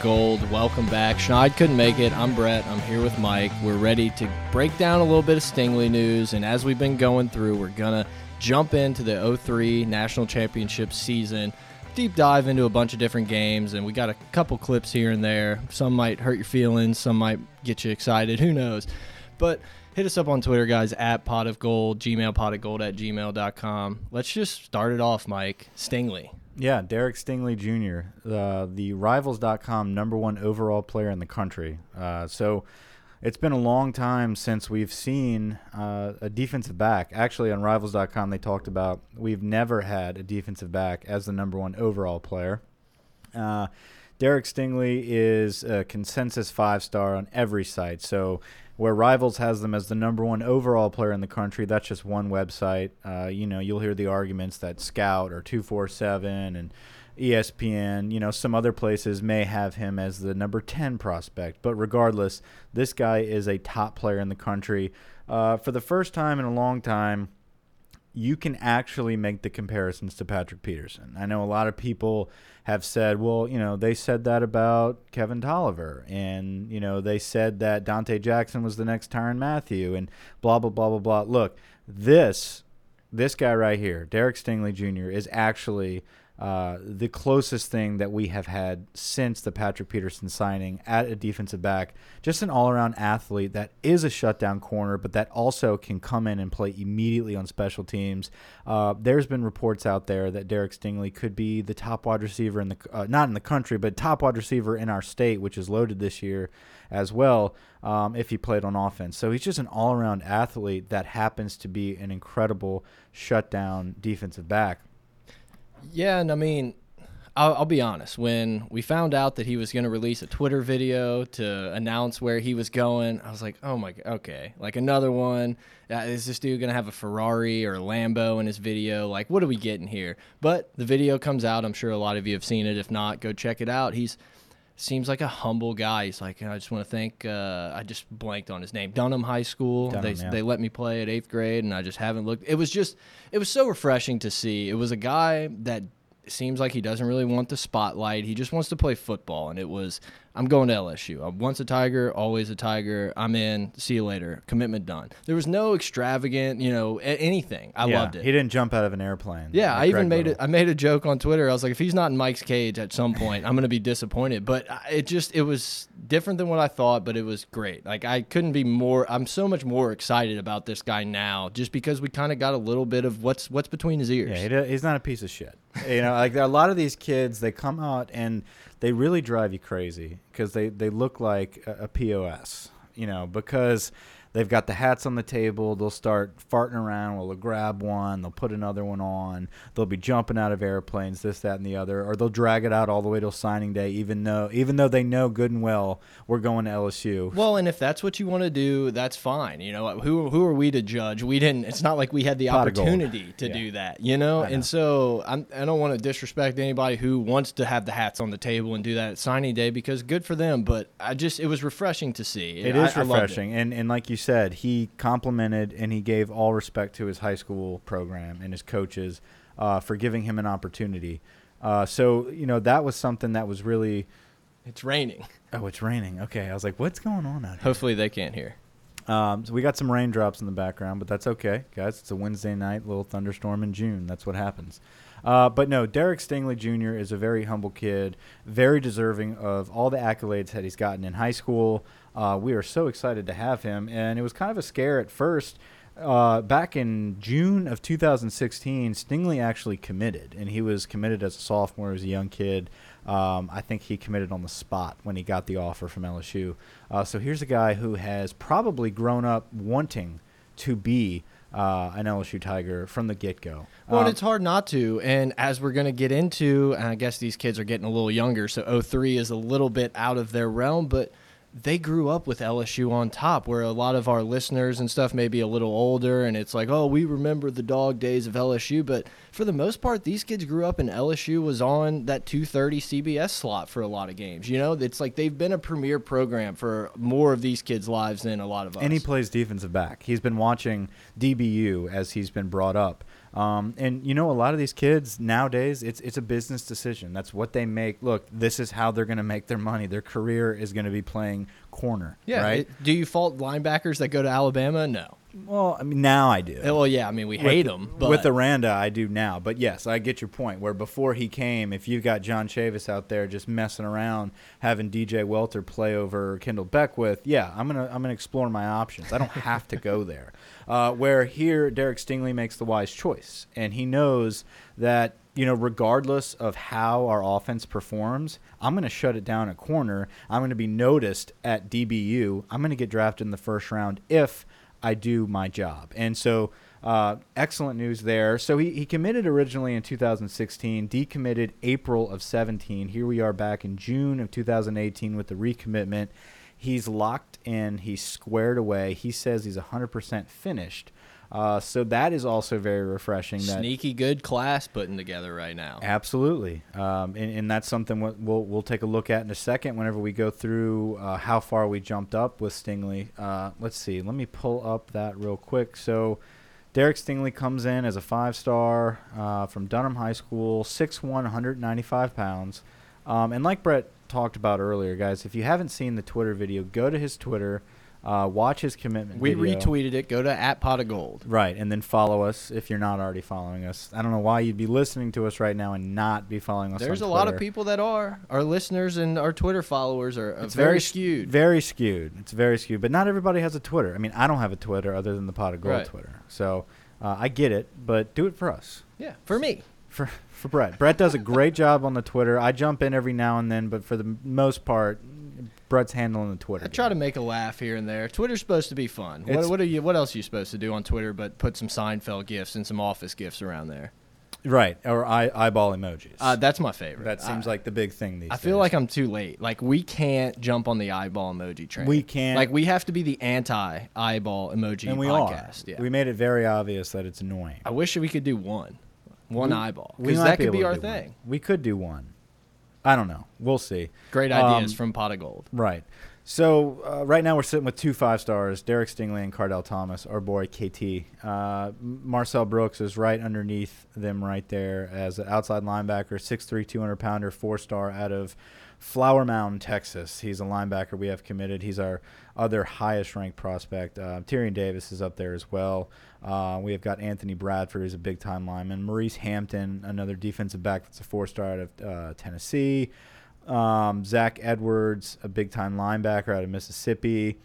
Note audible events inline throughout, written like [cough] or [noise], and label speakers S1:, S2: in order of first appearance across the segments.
S1: Gold. Welcome back. Schneid couldn't make it. I'm Brett. I'm here with Mike. We're ready to break down a little bit of Stingley news. And as we've been going through, we're going to jump into the 03 National Championship season, deep dive into a bunch of different games. And we got a couple clips here and there. Some might hurt your feelings, some might get you excited. Who knows? But hit us up on Twitter, guys, at pot of gold, gmail pot of gold at gmail.com. Let's just start it off, Mike. Stingley.
S2: Yeah, Derek Stingley Jr., uh, the Rivals.com number one overall player in the country. Uh, so it's been a long time since we've seen uh, a defensive back. Actually, on Rivals.com, they talked about we've never had a defensive back as the number one overall player. Uh, Derek Stingley is a consensus five star on every site. So where Rivals has them as the number one overall player in the country. That's just one website. Uh, you know, you'll hear the arguments that Scout or 247 and ESPN, you know, some other places may have him as the number 10 prospect. But regardless, this guy is a top player in the country. Uh, for the first time in a long time, you can actually make the comparisons to Patrick Peterson. I know a lot of people have said, well, you know, they said that about Kevin Toliver, and you know, they said that Donte Jackson was the next Tyrann Mathieu, and blah blah blah blah blah. Look, this this guy right here, Derek Stingley Jr., is actually uh, the closest thing that we have had since the Patrick Peterson signing at a defensive back. Just an all around athlete that is a shutdown corner, but that also can come in and play immediately on special teams. Uh, there's been reports out there that Derek Stingley could be the top wide receiver in the, uh, not in the country, but top wide receiver in our state, which is loaded this year as well um, if he played on offense. So he's just an all around athlete that happens to be an incredible shutdown defensive back.
S1: Yeah, and I mean, I'll, I'll, be honest. When we found out that he was going to release a Twitter video to announce where he was going, I was like, "Oh my, okay!" Like another one. Uh, is this dude going to have a Ferrari or a Lambo in his video? Like, what are we getting here? But the video comes out. I'm sure a lot of you have seen it. If not, go check it out. He's seems like a humble guy. He's like, I just want to thank. Uh, I just blanked on his name. Dunham High School.
S2: Dunham,
S1: they
S2: yeah.
S1: they let me play at eighth grade, and I just haven't looked. It was just, it was so refreshing to see. It was a guy that seems like he doesn't really want the spotlight. He just wants to play football, and it was I'm going to LSU. I'm once a Tiger, always a Tiger. I'm in. See you later. Commitment done. There was no extravagant, you know, anything. I
S2: yeah,
S1: loved it.
S2: He didn't jump out of an airplane.
S1: Yeah, like I even made it. I made a joke on Twitter. I was like, if he's not in Mike's cage at some point, I'm going to be disappointed. But it just it was different than what I thought, but it was great. Like I couldn't be more. I'm so much more excited about this guy now, just because we kind of got a little bit of what's what's between his ears.
S2: Yeah, he, he's not a piece of shit. you know, like a lot of these kids, they come out and they really drive you crazy because they, they look like a, a POS, you know, because They've got the hats on the table. They'll start farting around. Well, they'll grab one. They'll put another one on. They'll be jumping out of airplanes, this, that, and the other. Or they'll drag it out all the way till signing day, even though even though they know good and well we're going to LSU.
S1: Well, and if that's what you want to do, that's fine. You know, who who are we to judge? We didn't. It's not like we had the
S2: Pot
S1: opportunity to
S2: yeah.
S1: do that. You know,
S2: know.
S1: and so I'm, I don't want to disrespect anybody who wants to have the hats on the table and do that at signing day because good for them. But I just it was refreshing to see.
S2: It
S1: I,
S2: is refreshing, and and like you said, he complimented and he gave all respect to his high school program and his coaches uh, for giving him an opportunity. Uh, so you know that was something that was really.
S1: It's raining.
S2: Oh, it's raining. Okay, I was like, what's going on out here?
S1: Hopefully they can't hear.
S2: Um, so we got some raindrops in the background, but that's okay, guys. It's a Wednesday night, little thunderstorm in June. That's what happens. Uh, but no, Derek Stingley Jr. is a very humble kid, very deserving of all the accolades that he's gotten in high school. Uh, we are so excited to have him, and it was kind of a scare at first. Uh, back in June of 2016, Stingley actually committed, and he was committed as a sophomore, as a young kid. Um, I think he committed on the spot when he got the offer from LSU. Uh, so here's a guy who has probably grown up wanting to be uh, an LSU Tiger from the get go.
S1: Well,
S2: um,
S1: it's hard not to. And as we're going to get into, and I guess these kids are getting a little younger, so 03 is a little bit out of their realm, but they grew up with LSU on top, where a lot of our listeners and stuff may be a little older, and it's like, oh, we remember the dog days of LSU. But for the most part, these kids grew up and LSU was on that 230 CBS slot for a lot of games. You know, it's like they've been a premier program for more of these kids' lives than a lot of us.
S2: And he plays defensive back. He's been watching DBU as he's been brought up. Um, and you know, a lot of these kids nowadays, it's it's a business decision. That's what they make. Look, this is how they're going to make their money. Their career is going to be playing corner.
S1: Yeah.
S2: Right.
S1: do you fault linebackers that go to Alabama? No.
S2: well, I mean, now I do.
S1: Well, yeah. I mean, we hate them, but
S2: with Aranda, I do now. But yes, I get your point. Where before he came, if you've got John Chavis out there just messing around, having DJ Welter play over Kendall Beckwith, yeah, I'm gonna I'm gonna explore my options. I don't [laughs] have to go there. Uh, where here, Derek Stingley makes the wise choice, and he knows that you know, regardless of how our offense performs, I'm going to shut it down at corner. I'm going to be noticed at DBU. I'm going to get drafted in the first round if I do my job. And so, uh, excellent news there. So he, he committed originally in 2016, decommitted April of 17. Here we are back in June of 2018 with the recommitment. He's locked in. He's squared away. He says he's 100% finished. Uh, so that is also very refreshing. That
S1: sneaky good class putting together right now.
S2: Absolutely, um, and, and that's something we'll we'll take a look at in a second. Whenever we go through uh, how far we jumped up with Stingley, uh, let's see. Let me pull up that real quick. So, Derek Stingley comes in as a five star uh, from Dunham High School, 6'1", 195 pounds, um, and like Brett talked about earlier, guys, if you haven't seen the Twitter video, go to his Twitter, uh, watch his commitment.
S1: We
S2: video.
S1: retweeted it. Go to at pot of gold.
S2: Right, and then follow us if you're not already following us. I don't know why you'd be listening to us right now and not be following us.
S1: There's a
S2: on
S1: lot of people that are our listeners and our Twitter followers are
S2: It's
S1: very,
S2: very
S1: skewed.
S2: Very skewed. It's very skewed. But not everybody has a Twitter. I mean, I don't have a Twitter other than the Pot of Gold
S1: Right.
S2: Twitter. So uh, I get it, but do it for us.
S1: yeah, for me.
S2: For for Brett. Brett does a great [laughs] job on the Twitter. I jump in every now and then, but for the most part, Brett's handling the Twitter.
S1: I try to make a laugh here and there. Twitter's supposed to be fun. What, what are you? What else are you supposed to do on Twitter but put some Seinfeld gifs and some Office gifs around there?
S2: right or eye, eyeball emojis.
S1: Uh, that's my favorite.
S2: that seems
S1: I,
S2: like the big thing these
S1: I
S2: days.
S1: feel like I'm too late. Like we can't jump on the eyeball emoji train.
S2: We can't.
S1: Like we have to be the anti eyeball emoji
S2: and we
S1: podcast.
S2: are.
S1: Yeah.
S2: We made it very obvious that it's annoying.
S1: I wish we could do one, one
S2: We-
S1: eyeball, because that could be
S2: to
S1: our
S2: do one.
S1: thing.
S2: We could do one. I don't know. We'll see.
S1: Great ideas
S2: Um,
S1: from Pot of Gold.
S2: Right. So uh, right now we're sitting with two five stars: Derek Stingley and Kardell Thomas. Our boy KT. Uh, Marcel Brooks is right underneath them, right there as an outside linebacker, 6'3", 200 pounder, four star out of Flower Mound, Texas. He's a linebacker we have committed. He's our other highest ranked prospect. Uh, Tyrion Davis is up there as well. Uh, we have got Anthony Bradford, who's a big time lineman. Maurice Hampton, another defensive back that's a four star out of uh, Tennessee. Um, Zach Edwards, a big time linebacker out of Mississippi.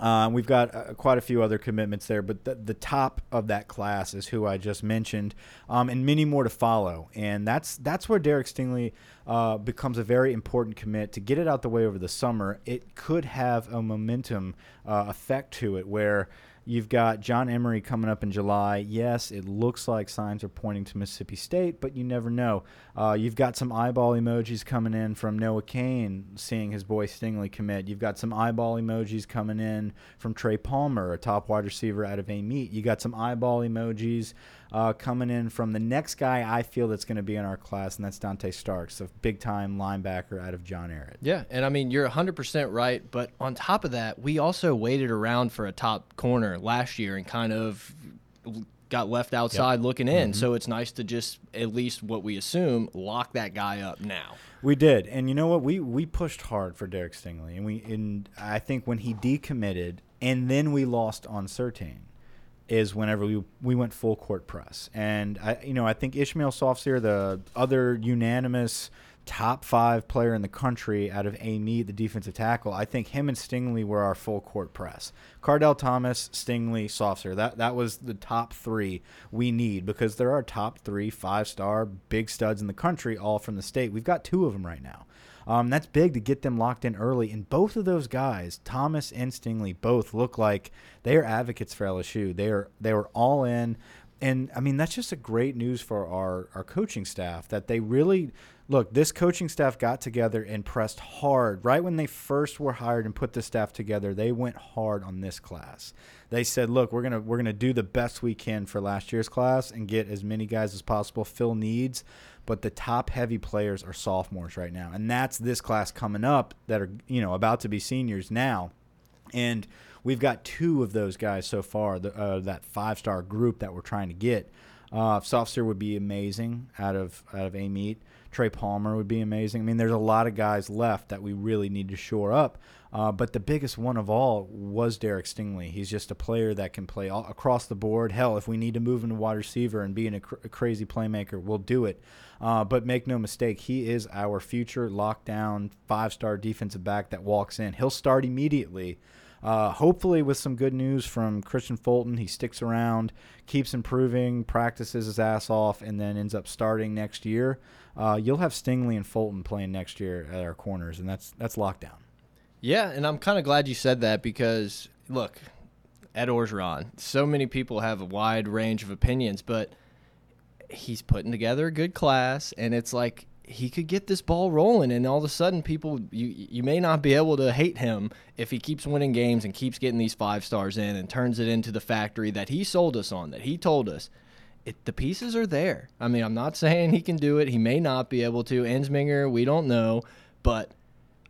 S2: Uh, we've got uh, quite a few other commitments there, but the, the top of that class is who I just mentioned, um, and many more to follow. And that's that's where Derek Stingley uh, becomes a very important commit to get it out the way over the summer. It could have a momentum uh, effect to it where You've got John Emery coming up in July. Yes, it looks like signs are pointing to Mississippi State, but you never know. Uh, you've got some eyeball emojis coming in from Noah Cain, seeing his boy Stingley commit. You've got some eyeball emojis coming in from Trey Palmer, a top wide receiver out of Amite. You got some eyeball emojis uh, coming in from the next guy I feel that's going to be in our class, and that's Dante Starks, a big time linebacker out of John Ehret.
S1: Yeah, and I mean you're 100% right, but on top of that, we also waited around for a top corner last year and kind of got left outside looking in.
S2: Mm-hmm.
S1: So it's nice to just at least what we assume lock that guy up now.
S2: We did, and you know what? We we pushed hard for Derek Stingley, and we and I think when he decommitted, and then we lost on Surtain, is whenever we we went full court press, and I you know I think Ishmael Sopsher, the other unanimous top five player in the country out of A the defensive tackle, I think him and Stingley were our full court press. Kardell Thomas, Stingley, Sopsher. That that was the top three we need because there are top three five star big studs in the country, all from the state. We've got two of them right now. Um, that's big to get them locked in early. And both of those guys, Thomas and Stingley, both look like they are advocates for LSU. They are they were all in. And I mean that's just a great news for our, our coaching staff that they really look, this coaching staff got together and pressed hard. Right when they first were hired and put the staff together, they went hard on this class. They said, "Look, we're gonna we're gonna do the best we can for last year's class and get as many guys as possible, fill needs." But the top heavy players are sophomores right now, and that's this class coming up that are you know about to be seniors now, and we've got two of those guys so far. The, uh, that five star group that we're trying to get. Uh, Sopsher would be amazing out of out of Amite. Trey Palmer would be amazing. I mean, there's a lot of guys left that we really need to shore up. Uh, but the biggest one of all was Derek Stingley. He's just a player that can play all, across the board. Hell, if we need to move into wide receiver and being a, cr a crazy playmaker, we'll do it. Uh, but make no mistake, he is our future lockdown five star defensive back that walks in. He'll start immediately. Uh, hopefully, with some good news from Kristian Fulton, he sticks around, keeps improving, practices his ass off, and then ends up starting next year. Uh, you'll have Stingley and Fulton playing next year at our corners, and that's that's lockdown.
S1: Yeah, and I'm kind of glad you said that because look, Ed Orgeron. So many people have a wide range of opinions, but he's putting together a good class, and it's like he could get this ball rolling and all of a sudden people you you may not be able to hate him if he keeps winning games and keeps getting these five stars in and turns it into the factory that he sold us on that he told us it, the pieces are there. I mean, I'm not saying he can do it. He may not be able to. Ensminger, we don't know, but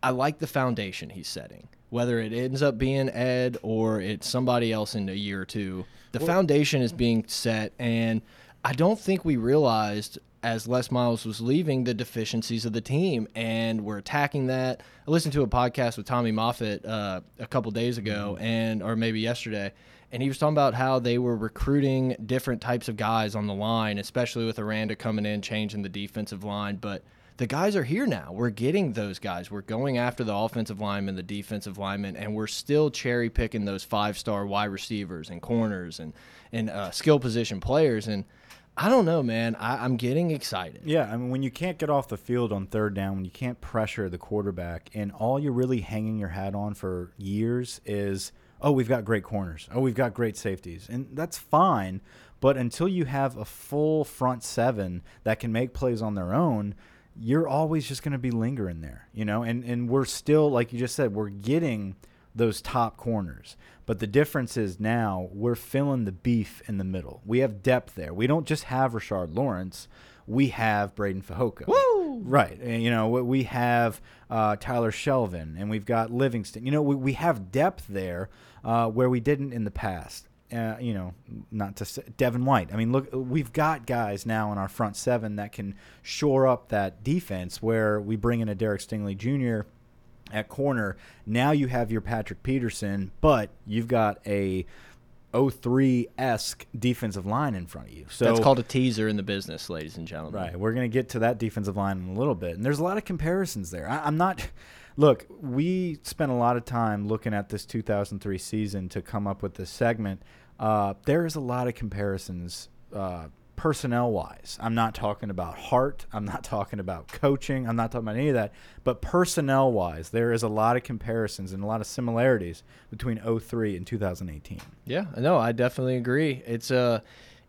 S1: I like the foundation he's setting. Whether it ends up being Ed or it's somebody else in a year or two, the well, foundation is being set, and I don't think we realized as Les Miles was leaving the deficiencies of the team, and we're attacking that. I listened to a podcast with Tommy Moffitt uh, a couple days ago, mm-hmm. and or maybe yesterday, and he was talking about how they were recruiting different types of guys on the line, especially with Aranda coming in, changing the defensive line. But the guys are here now. We're getting those guys. We're going after the offensive linemen, the defensive linemen, and we're still cherry picking those five star wide receivers and corners and and uh, skill position players and I don't know, man. I, am getting excited.
S2: Yeah, I mean, when you can't get off the field on third down, when you can't pressure the quarterback, and all you're really hanging your hat on for years is, oh, we've got great corners. Oh, we've got great safeties. And that's fine. But until you have a full front seven that can make plays on their own, you're always just going to be lingering there, you know? And, and we're still, like you just said, we're getting those top corners. But the difference is now we're filling the beef in the middle. We have depth there. We don't just have Rashard Lawrence. We have Braden Fehoko.
S1: Woo!
S2: Right. And, you know, we have uh, Tyler Shelvin and we've got Livingston. You know, we, we have depth there uh, where we didn't in the past. Uh, you know, not to say Devin White. I mean, look, we've got guys now in our front seven that can shore up that defense where we bring in a Derek Stingley Jr at corner. Now you have your Patrick Peterson, but you've got a 03 esque defensive line in front of you. So
S1: that's called a teaser in the business, ladies and gentlemen.
S2: Right. We're going to get to that defensive line in a little bit, and there's a lot of comparisons there. I, I'm not. Look, we spent a lot of time looking at this 2003 season to come up with this segment. Uh, there is a lot of comparisons uh, personnel wise. I'm not talking about heart. I'm not talking about coaching. I'm not talking about any of that. But personnel wise, there is a lot of comparisons and a lot of similarities between 03 and 2018.
S1: Yeah, no, I definitely agree. It's a. Uh,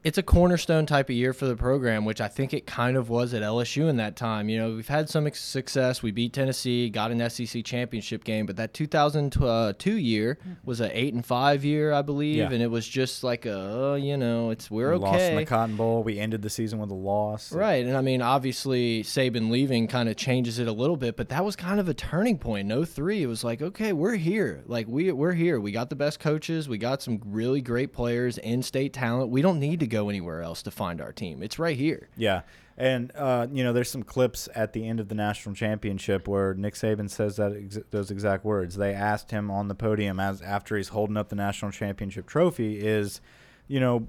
S1: it's a cornerstone type of year for the program, which I think it kind of was at LSU in that time. You know, we've had some success. We beat Tennessee, got an SEC championship game, but that 2002 year was an eight and five year, I believe, yeah. and it was just like a, uh, you know, it's we're
S2: we
S1: okay.
S2: Lost in the Cotton Bowl. We ended the season with a loss.
S1: Right, and I mean, obviously Saban leaving kind of changes it a little bit, but that was kind of a turning point. No three, it was like, okay, we're here. Like we we're here. We got the best coaches. We got some really great players, in-state talent. We don't need to go anywhere else to find our team. It's right here.
S2: Yeah. And uh, you know, there's some clips at the end of the national championship where Nick Saban says that ex those exact words. They asked him on the podium as after he's holding up the national championship trophy, is, you know,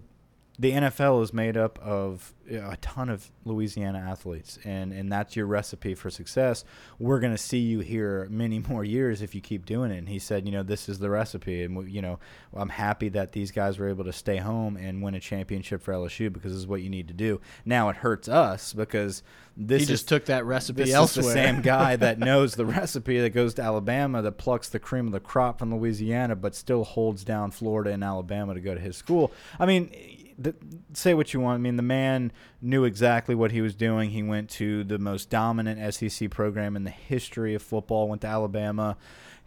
S2: the NFL is made up of a ton of Louisiana athletes, and, and that's your recipe for success. We're going to see you here many [laughs] more years if you keep doing it. And he said, you know, this is the recipe. And, you know, I'm happy that these guys were able to stay home and win a championship for LSU because this is what you need to do. Now it hurts us because this
S1: he just
S2: is,
S1: took that recipe elsewhere.
S2: Is the same [laughs] guy that knows the recipe that goes to Alabama, that plucks the cream of the crop from Louisiana, but still holds down Florida and Alabama to go to his school. I mean, the, say what you want. I mean, the man knew exactly what he was doing. He went to the most dominant SEC program in the history of football. Went to Alabama,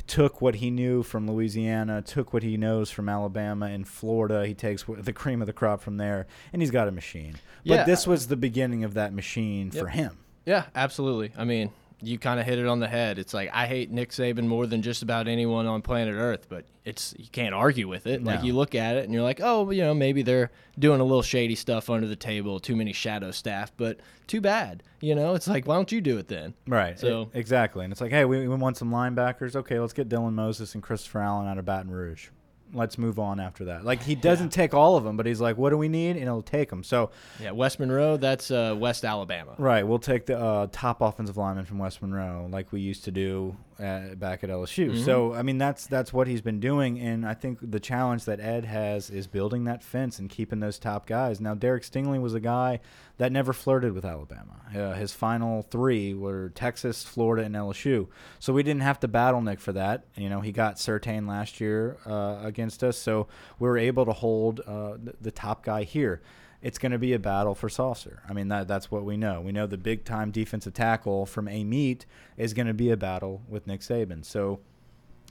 S2: took what he knew from Louisiana, took what he knows from Alabama and Florida. He takes the cream of the crop from there, and he's got a machine. But yeah. this was the beginning of that machine yep. for him.
S1: Yeah, absolutely. I mean, you kind of hit it on the head. It's like I hate Nick Saban more than just about anyone on planet Earth, but it's you can't argue with it. Like you look at it and you're like, oh, you know, maybe they're doing a little shady stuff under the table, too many shadow staff, but too bad. You know, it's like why don't you do it then?
S2: Right.
S1: So-
S2: e- exactly, and it's like, hey, we, we want some linebackers. Okay, let's get Dylan Moses and Christopher Allen out of Baton Rouge. Let's move on after that. Like he [laughs] doesn't take all of them, but he's like, what do we need? And he'll take them. So
S1: Yeah, West Monroe, that's uh, West Alabama.
S2: right, we'll take the uh, top offensive lineman from West Monroe, like we used to do uh, back at LSU. So I mean, that's that's what he's been doing, and I think the challenge that Ed has is building that fence and keeping those top guys. Now, Derek Stingley was a guy that never flirted with Alabama. Uh, his final three were Texas, Florida, and LSU. So we didn't have to battle Nick for that. You know, he got Surtain last year uh, against us, so we were able to hold uh, the, the top guy here. It's going to be a battle for Sopsher. I mean, that that's what we know. We know the big time defensive tackle from Amite is going to be a battle with Nick Saban. So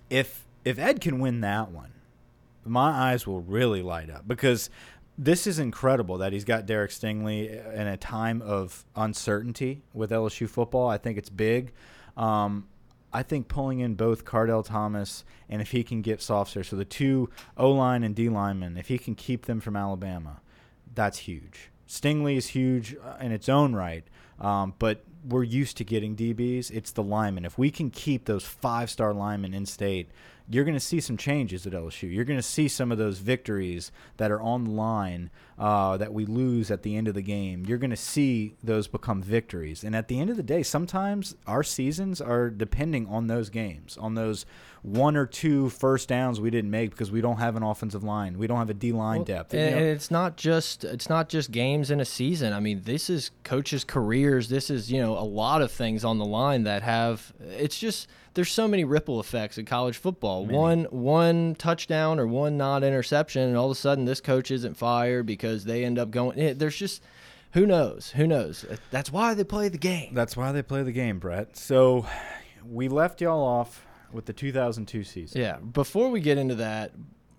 S2: if if Ed can win that one, my eyes will really light up because this is incredible that he's got Derek Stingley in a time of uncertainty with LSU football. I think it's big. Um, I think pulling in both Kardell Thomas and if he can get Sopsher, so the two O line and D linemen, if he can keep them from Alabama, that's huge. Stingley is huge uh, in its own right, um, but we're used to getting DBs. It's the linemen. If we can keep those five star linemen in state, you're going to see some changes at LSU. You're going to see some of those victories that are on the line uh, that we lose at the end of the game. You're going to see those become victories. And at the end of the day, sometimes our seasons are depending on those games, on those one or two first downs we didn't make because we don't have an offensive line. We don't have a D line
S1: Well,
S2: depth.
S1: And,
S2: You know-
S1: and it's not just it's not just games in a season. I mean, this is coaches' careers. This is you know a lot of things on the line that have. It's just there's so many ripple effects in college football. One one touchdown or one not interception, and all of a sudden this coach isn't fired because they end up going. eh, There's just who knows? Who knows? That's why they play the game.
S2: That's why they play the game, Brett. So we left y'all off with the 2002 season.
S1: Yeah. Before we get into that,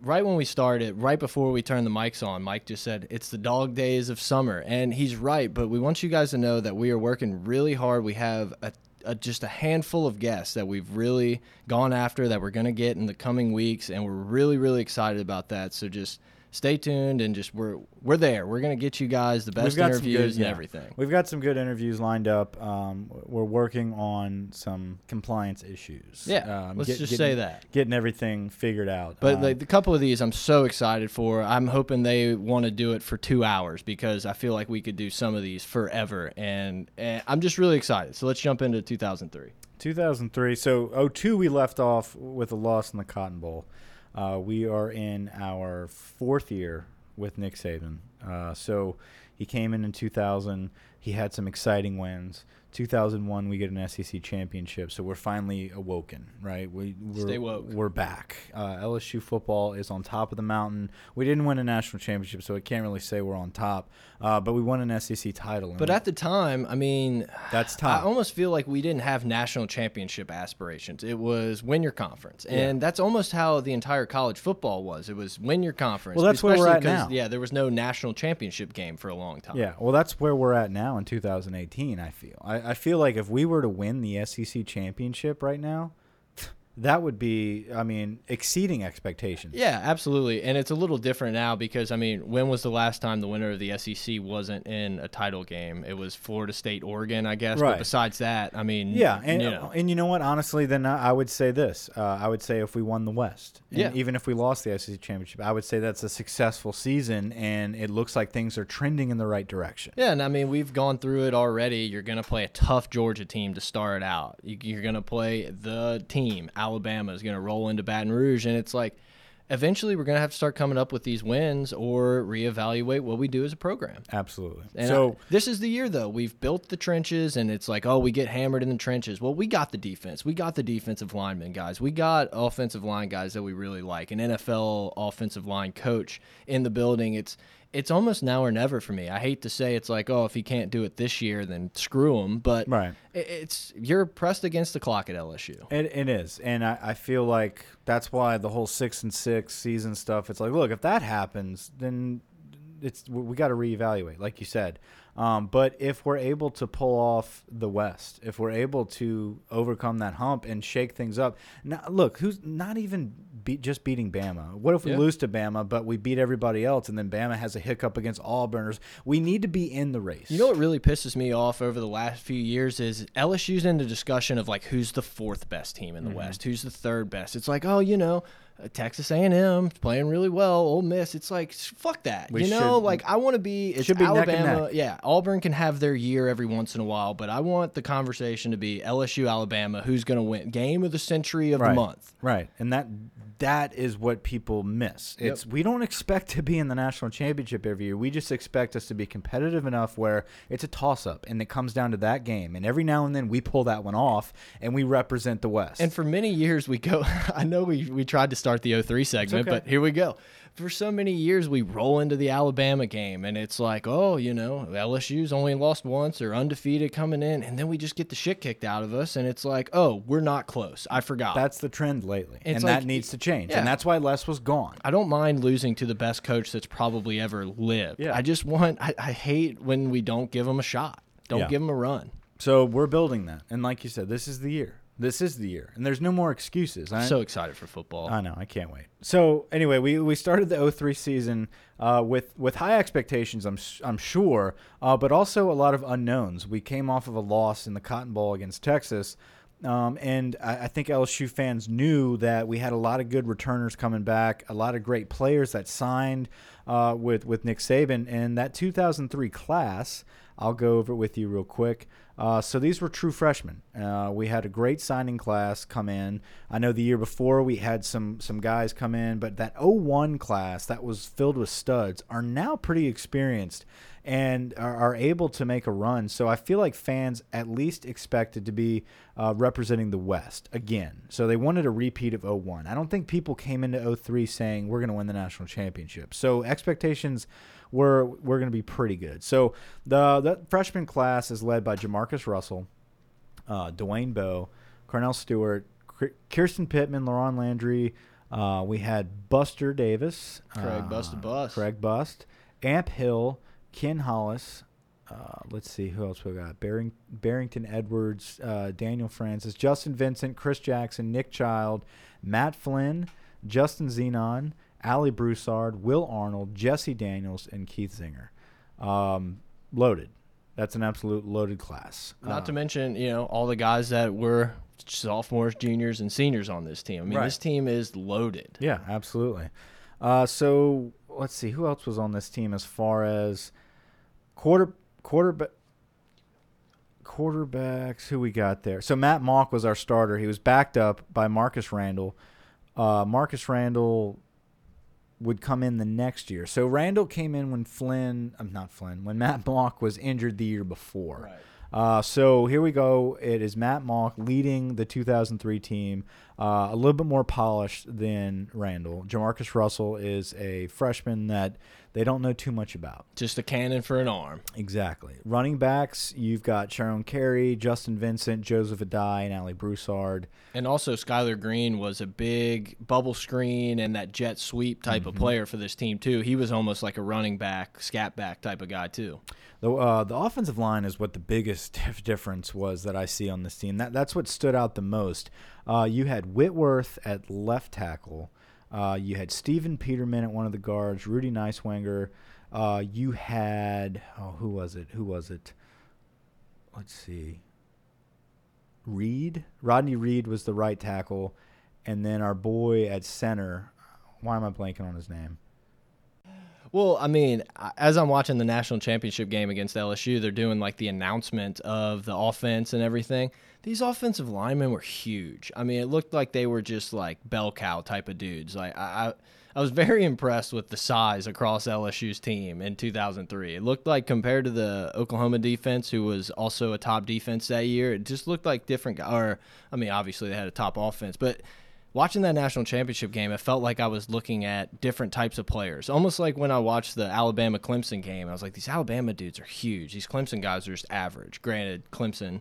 S1: right when we started, right before we turned the mics on, Mike just said it's the dog days of summer, and he's right. But we want you guys to know that we are working really hard. We have a, a just a handful of guests that we've really gone after that we're going to get in the coming weeks, and we're really really excited about that. So just stay tuned and just we're we're there. We're going to get you guys the best interviews and
S2: yeah.
S1: everything.
S2: We've got some good interviews lined up. Um, we're working on some compliance issues.
S1: Yeah,
S2: um,
S1: let's
S2: get-
S1: just
S2: getting-
S1: say that.
S2: Getting everything figured out.
S1: But
S2: Um,
S1: like the couple of these, I'm so excited for. I'm hoping they want to do it for two hours because I feel like we could do some of these forever, and, and I'm just really excited. So let's jump into 2003.
S2: 2003. So 02 we left off with a loss in the Cotton Bowl. Uh, we are in our fourth year with Nick Saban. Uh, so he came in in 2000. He had some exciting wins. 2001 we get an SEC championship. So we're finally awoken, right? We we're,
S1: Stay woke.
S2: We're back. Uh, LSU football is on top of the mountain. We didn't win a national championship, so I can't really say we're on top. Uh, but we won an SEC title.
S1: But at the time, I mean,
S2: that's top.
S1: I almost feel like we didn't have national championship aspirations. It was win your conference, and that's almost how the entire college football was. It was win your conference.
S2: Well, that's where we're at now.
S1: Yeah, there was no national championship game for a long time.
S2: Yeah, well, that's where we're at now in 2018. I feel. I, I feel like if we were to win the SEC championship right now, that would be, I mean, exceeding expectations.
S1: Yeah, absolutely. And it's a little different now because, I mean, when was the last time the winner of the SEC wasn't in a title game? It was Florida State, Oregon, I guess.
S2: Right.
S1: But besides that, I mean,
S2: Yeah, and
S1: you know.
S2: and you know what? Honestly, then I would say this. Uh, I would say if we won the West, and
S1: Yeah.
S2: even if we lost the SEC championship, I would say that's a successful season, and it looks like things are trending in the right direction.
S1: Yeah, and I mean, we've gone through it already. You're going to play a tough Georgia team to start out. You, you're going to play the team. Alabama is going to roll into Baton Rouge. And it's like, eventually, we're going to have to start coming up with these wins or reevaluate what we do as a program.
S2: Absolutely.
S1: And
S2: so
S1: I- this is the year, though. We've built the trenches, and it's like, oh, we get hammered in the trenches. Well, we got the defense. We got the defensive linemen guys. We got offensive line guys that we really like. An NFL offensive line coach in the building. It's it's almost now or never for me. I hate to say it's like, oh, if he can't do it this year, then screw him. But
S2: Right.
S1: it's you're pressed against the clock at LSU.
S2: It, it is, and I, I feel like that's why the whole six and six season stuff. It's like, look, if that happens, then it's we got to reevaluate, like you said. Um, but if we're able to pull off the West, if we're able to overcome that hump and shake things up, now look, who's not even beat, just beating Bama? What if we
S1: Yeah.
S2: lose to Bama, but we beat everybody else, and then Bama has a hiccup against Auburners? We need to be in the race.
S1: You know what really pisses me off over the last few years is LSU's in the discussion of like who's the fourth best team in the
S2: Mm-hmm.
S1: West, who's the third best. It's like, oh, you know, Texas A&M playing really well, Ole Miss. It's like fuck that.
S2: We
S1: you know,
S2: should-
S1: like I want to be. It's
S2: should be neck
S1: Alabama.
S2: neck.
S1: Yeah, Auburn can have their year every once in a while, but I want the conversation to be LSU Alabama. Who's going to win? Game of the century of
S2: right.
S1: the month.
S2: Right. And that that is what people miss.
S1: Yep.
S2: It's we don't expect to be in the national championship every year. We just expect us to be competitive enough where it's a toss up and it comes down to that game. And every now and then we pull that one off and we represent the West.
S1: And for many years, we go. [laughs] I know we we tried to start the 03 segment,
S2: okay.
S1: but here we go. For so many years, we roll into the Alabama game, and it's like, oh, you know, LSU's only lost once or undefeated coming in, and then we just get the shit kicked out of us, and it's like, oh, we're not close. I forgot.
S2: that's the trend lately.
S1: It's
S2: and
S1: like-
S2: that needs to change.
S1: Yeah.
S2: And that's why Les was gone.
S1: I don't mind losing to the best coach that's probably ever lived.
S2: Yeah.
S1: I just want. I, I hate when we don't give them a shot. Don't
S2: Yeah.
S1: give them a run.
S2: So we're building that. And like you said, this is the year. This is the year. And there's no more excuses. I'm
S1: so excited for football.
S2: I know. I can't wait. So anyway, we, we started the 03 season uh, with with high expectations. I'm I'm sure, uh, but also a lot of unknowns. We came off of a loss in the Cotton Bowl against Texas. Um, and I, I think LSU fans knew that we had a lot of good returners coming back, a lot of great players that signed uh, with with Nick Saban, and that 2003 class. I'll go over it with you real quick. Uh, so these were true freshmen. Uh, we had a great signing class come in. I know the year before we had some some guys come in, but that 01 class that was filled with studs are now pretty experienced and are, are able to make a run. So I feel like fans at least expected to be uh, representing the West again. So they wanted a repeat of 01. I don't think people came into 03 saying we're going to win the national championship. So expectations were were going to be pretty good. So the the freshman class is led by Jamarcus Russell, uh, Dwayne Bowe, Cornell Stewart, Kirston Pittman, LaRon Landry. Uh, we had Buster Davis,
S1: Craig
S2: uh,
S1: Busta Bust.
S2: Craig Bust, Amp Hill, Ken Hollis. Uh, let's see who else we got. Barring, Barrington Edwards, uh, Daniel Francis, Justin Vincent, Chris Jackson, Nick Child, Matt Flynn, Justin Zenon, Alley Broussard, Will Arnold, Jesse Daniels, and Keith Zinger. Um, loaded. That's an absolute loaded class.
S1: Not
S2: Uh,
S1: to mention, you know, all the guys that were sophomores, juniors, and seniors on this team. I mean,
S2: Right.
S1: this team is loaded.
S2: Yeah, absolutely. Uh, so let's see who else was on this team as far as quarter quarterback quarterbacks. Who we got there? So Matt Mauck was our starter. He was backed up by Marcus Randall. Uh, Marcus Randall would come in the next year. So Randall came in when Flynn, I'm not Flynn, when Matt Mauck was injured the year before. Uh, so here we go. It is Matt Mauck leading the 2003 team, uh, a little bit more polished than Randall. Jamarcus Russell is a freshman that they don't know too much about.
S1: Just a cannon for an arm.
S2: Exactly. Running backs, you've got Shyrone Carey, Justin Vincent, Joseph Addai, and Alley Broussard.
S1: And also, Skyler Green was a big bubble screen and that jet sweep type
S2: Mm-hmm.
S1: of player for this team, too. He was almost like a running back, scat back type of guy, too.
S2: The uh, the offensive line is what the biggest [laughs] difference was that I see on this team. That that's what stood out the most. Uh, you had Whitworth at left tackle. Uh, you had Stephen Peterman at one of the guards. Rudy Niswanger. Uh, you had oh who was it? Who was it? Let's see. Reed. Rodney Reed was the right tackle, and then our boy at center. Why am I blanking on his name?
S1: Well, I mean, as I'm watching the national championship game against LSU, they're doing like the announcement of the offense and everything. These offensive linemen were huge. I mean, it looked like they were just like bell cow type of dudes. Like I, I, I was very impressed with the size across LSU's team in 2003. It looked like compared to the Oklahoma defense, who was also a top defense that year, it just looked like different. Or I mean, obviously they had a top offense, but watching that national championship game, it felt like I was looking at different types of players. Almost like when I watched the Alabama Clemson game, I was like, these Alabama dudes are huge. These Clemson guys are just average. Granted, Clemson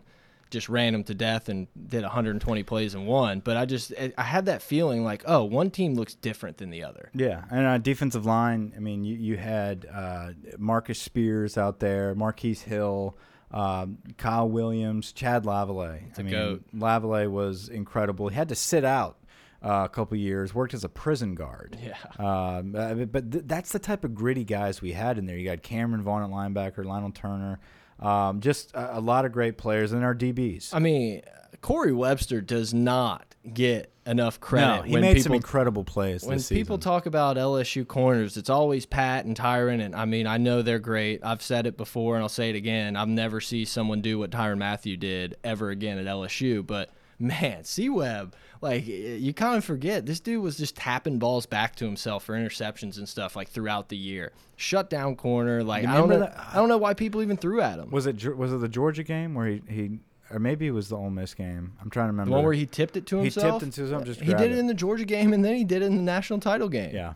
S1: just ran them to death and did 120 plays and won. But I just I had that feeling like, oh, one team looks different than the other.
S2: Yeah, and uh, defensive line. I mean, you you had uh, Marcus Spears out there, Marquise Hill. Um, Kyle Williams, Chad Lavalais. I mean,
S1: goat.
S2: Lavalais was incredible. He had to sit out uh, a couple years, worked as a prison guard.
S1: Yeah.
S2: Um, uh, but th that's the type of gritty guys we had in there. You got Cameron Vaughn at linebacker, Lionel Turner, um, just a, a, lot of great players, and our DBs.
S1: I mean, Corey Webster does not get enough credit.
S2: No, he made people, some incredible plays.
S1: When people talk about LSU corners, it's always Pat and Tyrann, and I mean, I know they're great. I've said it before, and I'll say it again. I've never see someone do what Tyrann Mathieu did ever again at LSU, but man, C Webb, like you kind of forget this dude was just tapping balls back to himself for interceptions and stuff like throughout the year. Shut down corner, like I don't know, that? I don't know why people even threw at him.
S2: Was it was it the Georgia game where he he or maybe it was the Ole Miss game. I'm trying to remember.
S1: The one where he tipped it to himself.
S2: He tipped into himself. Just
S1: he did
S2: it.
S1: it in the Georgia game, and then he did it in the national title game.
S2: Yeah,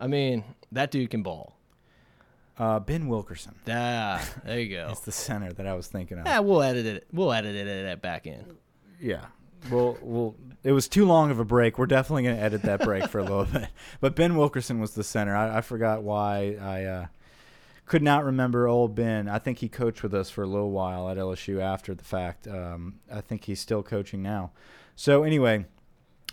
S1: I mean that dude can ball.
S2: Uh, ben Wilkerson.
S1: Ah, there you go.
S2: it's the center that I was thinking of.
S1: Yeah, we'll edit it. We'll edit it, edit it back in.
S2: Yeah, well, well, it was too long of a break. We're definitely going to edit that break for a little bit. [laughs] But Ben Wilkerson was the center. I, I forgot why I uh, could not remember old Ben. I think he coached with us for a little while at LSU after the fact. Um, I think he's still coaching now. So anyway,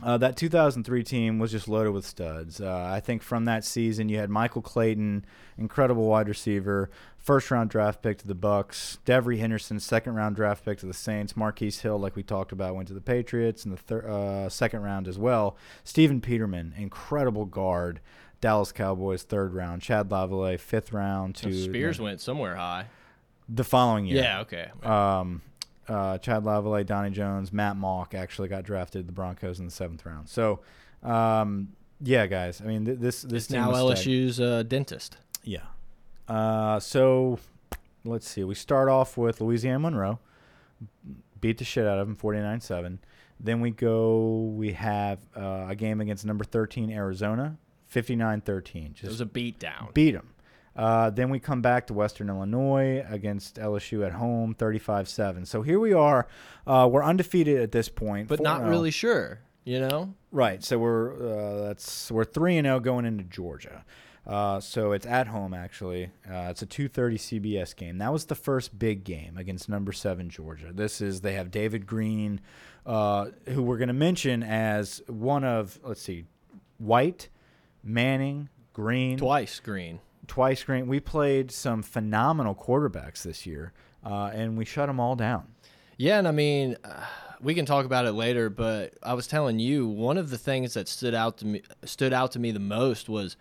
S2: uh, that 2003 team was just loaded with studs. Uh, I think from that season, you had Michael Clayton, incredible wide receiver, first round draft pick to the Bucks. Devery Henderson, second round draft pick to the Saints. Marquise Hill, like we talked about, went to the Patriots in the thir- uh, second round as well. Stephen Peterman, incredible guard. Dallas Cowboys, third round. Chad Lavalais, fifth round. To
S1: Spears went somewhere high.
S2: The following year.
S1: Yeah. Okay.
S2: Um, uh, Chad Lavalais, Donnie Jones, Matt Mauck actually got drafted the Broncos in the seventh round. So, um, yeah, guys. I mean, th this this
S1: it's now LSU's uh, dentist.
S2: Yeah. Uh, so let's see. We start off with Louisiana Monroe, beat the shit out of them, 49-7. Then we go. We have uh, a game against number thirteen Arizona, 59-13. Just
S1: it was a beat down.
S2: Beat them. Uh, then we come back to Western Illinois against LSU at home, 35-7. So here we are. Uh, we're undefeated at this point,
S1: but not really sure. You know,
S2: right? So we're uh, that's we're three and zero oh going into Georgia. Uh, so it's at home actually. Uh, it's a 2:30 CBS game. That was the first big game against number seven Georgia. This is they have David Greene, uh, who we're going to mention as one of let's see, White, Manning, Green,
S1: twice Greene
S2: twice Grant. We played some phenomenal quarterbacks this year, uh, and we shut them all down.
S1: Yeah, and I mean, uh, we can talk about it later. But I was telling you one of the things that stood out to me stood out to me the most was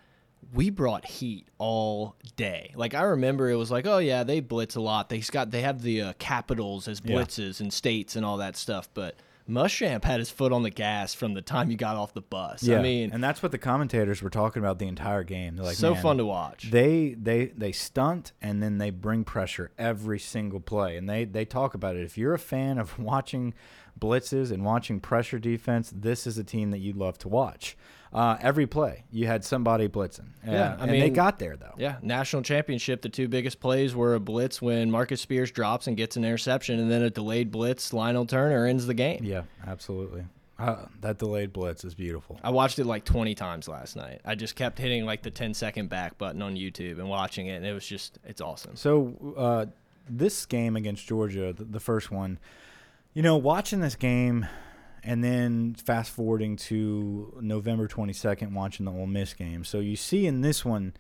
S1: we brought heat all day. Like I remember, it was like, oh yeah, they blitz a lot. They got they have the uh, capitals as blitzes yeah. and states and all that stuff, but Muschamp had his foot on the gas from the time you got off the bus. Yeah, I mean,
S2: and that's what the commentators were talking about the entire game. They're like,
S1: so fun to watch.
S2: They they they stunt and then they bring pressure every single play, and they they talk about it. If you're a fan of [laughs] watching blitzes and watching pressure defense, this is a team that you'd love to watch uh, every play you had somebody blitzing.
S1: Yeah,
S2: I mean they got there though.
S1: Yeah, national championship. The two biggest plays were a blitz when Marcus Spears drops and gets an interception, and then a delayed blitz. Lionel Turner ends the game.
S2: Yeah, absolutely. Uh, that delayed blitz is beautiful.
S1: I watched it like 20 times last night. I just kept hitting like the 10 second back button on YouTube and watching it, and it was just it's awesome.
S2: So uh, this game against Georgia, the, the first one, you know, watching this game and then fast forwarding to November 22nd, watching the Ole Miss game. So you see in this one,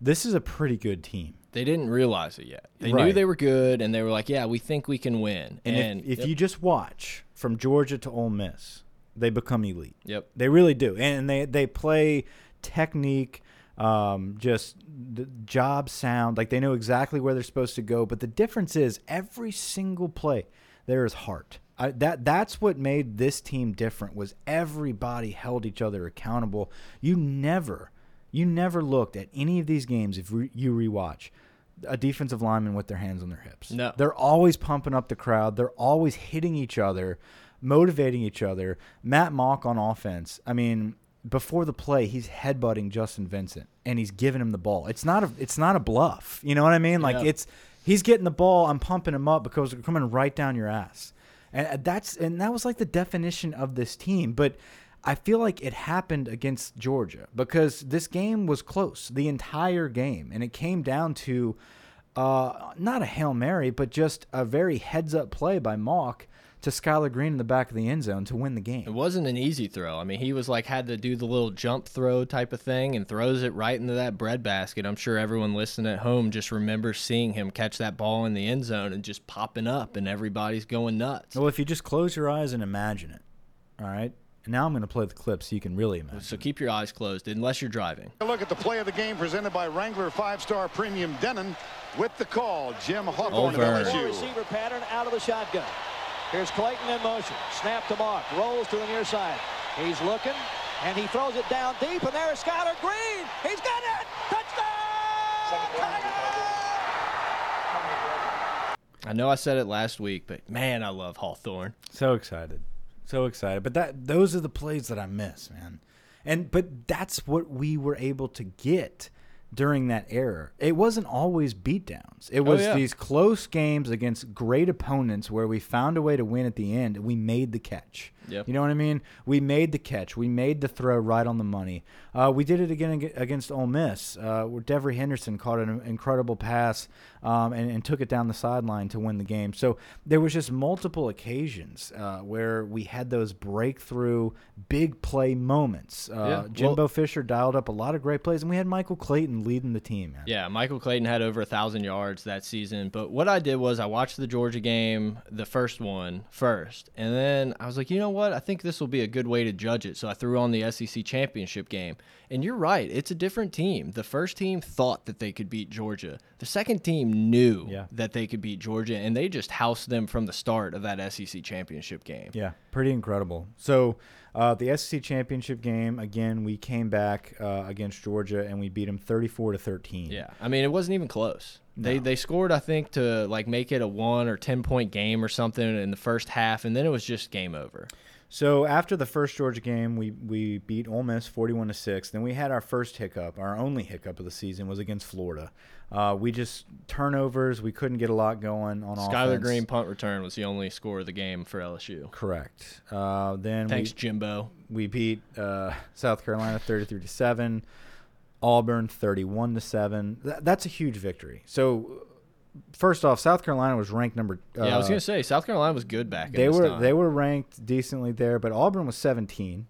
S2: this is a pretty good team.
S1: They didn't realize it yet. They right. knew they were good, and they were like, "Yeah, we think we can win."
S2: And, and if, if yep. you just watch from Georgia to Ole Miss, they become elite.
S1: Yep,
S2: they really do, and they they play technique, um, just the job sound, like they know exactly where they're supposed to go. But the difference is every single play there is heart. I, that that's what made this team different was everybody held each other accountable. You never, you never looked at any of these games if re, you rewatch a defensive lineman with their hands on their hips.
S1: No,
S2: they're always pumping up the crowd. They're always hitting each other, motivating each other. Matt Mauck on offense. I mean, before the play, he's headbutting Justin Vincent and he's giving him the ball. It's not a it's not a bluff. You know what I mean? Like yeah. it's he's getting the ball. I'm pumping him up because they're coming right down your ass and uh, that's and that was like the definition of this team. But I feel like it happened against Georgia because this game was close the entire game, and it came down to uh, not a hail mary, but just a very heads up play by Mauck to Skyler Green in the back of the end zone to win the game.
S1: It wasn't an easy throw. I mean, he was like had to do the little jump throw type of thing and throws it right into that breadbasket. I'm sure everyone listening at home just remembers seeing him catch that ball in the end zone and just popping up, and everybody's going nuts.
S2: Well, if you just close your eyes and imagine it, all right. And now I'm going to play the clip so you can really imagine.
S1: So keep your eyes closed unless you're driving.
S3: A look at the play of the game presented by Wrangler five-star premium denim with the call. Jim Hawthorne of
S1: Over.
S3: LSU.
S4: Receiver pattern out of the shotgun. Here's Clayton in motion. Snap to Mauck. Rolls to the near side. He's looking, and he throws it down deep, and there's Skyler Green. He's got it! Touchdown!
S1: I know I said it last week, but man, I love Hawthorne.
S2: So excited, so excited. But that those are the plays that I miss, man. And but that's what we were able to get during that era. It wasn't always beatdowns. It oh, was
S1: yeah.
S2: these close games against great opponents where we found a way to win at the end. and We made the catch.
S1: Yep.
S2: You know what I mean? We made the catch. We made the throw right on the money. Uh, we did it again against Ole Miss, uh, where Devery Henderson caught an incredible pass um, and, and took it down the sideline to win the game. So there was just multiple occasions uh, where we had those breakthrough big play moments. Uh,
S1: Yeah.
S2: Jimbo
S1: Well-
S2: Fisher dialed up a lot of great plays, and we had Michael Clayton leading the team. Man.
S1: Yeah, Michael Clayton had over a thousand yards that season. But what I did was I watched the Georgia game, the first one first, and then I was like, you know what? I think this will be a good way to judge it. So I threw on the SEC championship game, and you're right, it's a different team. The first team thought that they could beat Georgia. The second team knew
S2: Yeah.
S1: that they could beat Georgia, and they just housed them from the start of that SEC championship game.
S2: Yeah, pretty incredible. So, uh, the SEC championship game again, we came back uh, against Georgia and we beat them thirty-four to thirteen.
S1: Yeah, I mean it wasn't even close. They they scored I think to like make it a one or ten point game or something in the first half, and then it was just game over.
S2: So after the first Georgia game, we we beat Ole Miss forty-one to six. Then we had our first hiccup. Our only hiccup of the season was against Florida. Uh, we just turnovers. We couldn't get a lot going on
S1: Skyler
S2: offense.
S1: Green punt return was the only score of the game for LSU.
S2: Correct. Uh, then
S1: Thanks,
S2: we,
S1: Jimbo.
S2: we beat uh, South Carolina 33 to 7, Auburn 31 to 7. That's a huge victory. So first off, South Carolina was ranked number uh,
S1: Yeah, I was gonna say South Carolina was good back.
S2: they
S1: in
S2: were
S1: time.
S2: they were ranked decently there, but Auburn was 17.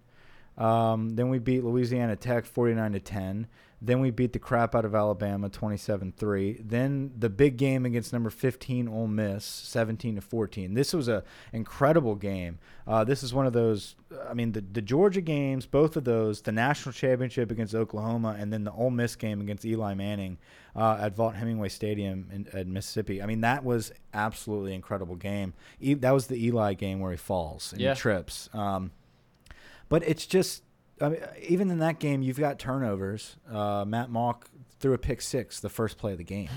S2: Um, then we beat Louisiana Tech 49 to 10. Then we beat the crap out of Alabama 27-3. Then the big game against number 15 Ole Miss 17 to 14. This was a incredible game. Uh, this is one of those I mean the the Georgia games, both of those, the national championship against Oklahoma and then the Ole Miss game against Eli Manning uh, at Vaught Hemingway Stadium in, at Mississippi. I mean that was absolutely incredible game. E that was the Eli game where he falls and
S1: Yeah.
S2: he trips. Um, but it's just, I mean, even in that game, you've got turnovers. Uh, Matt Mauck threw a pick six the first play of the game,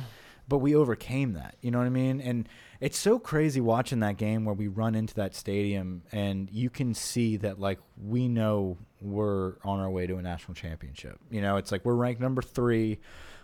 S2: but we overcame that. You know what I mean? And it's so crazy watching that game where we run into that stadium and you can see that like we know we're on our way to a national championship. You know, it's like we're ranked number three.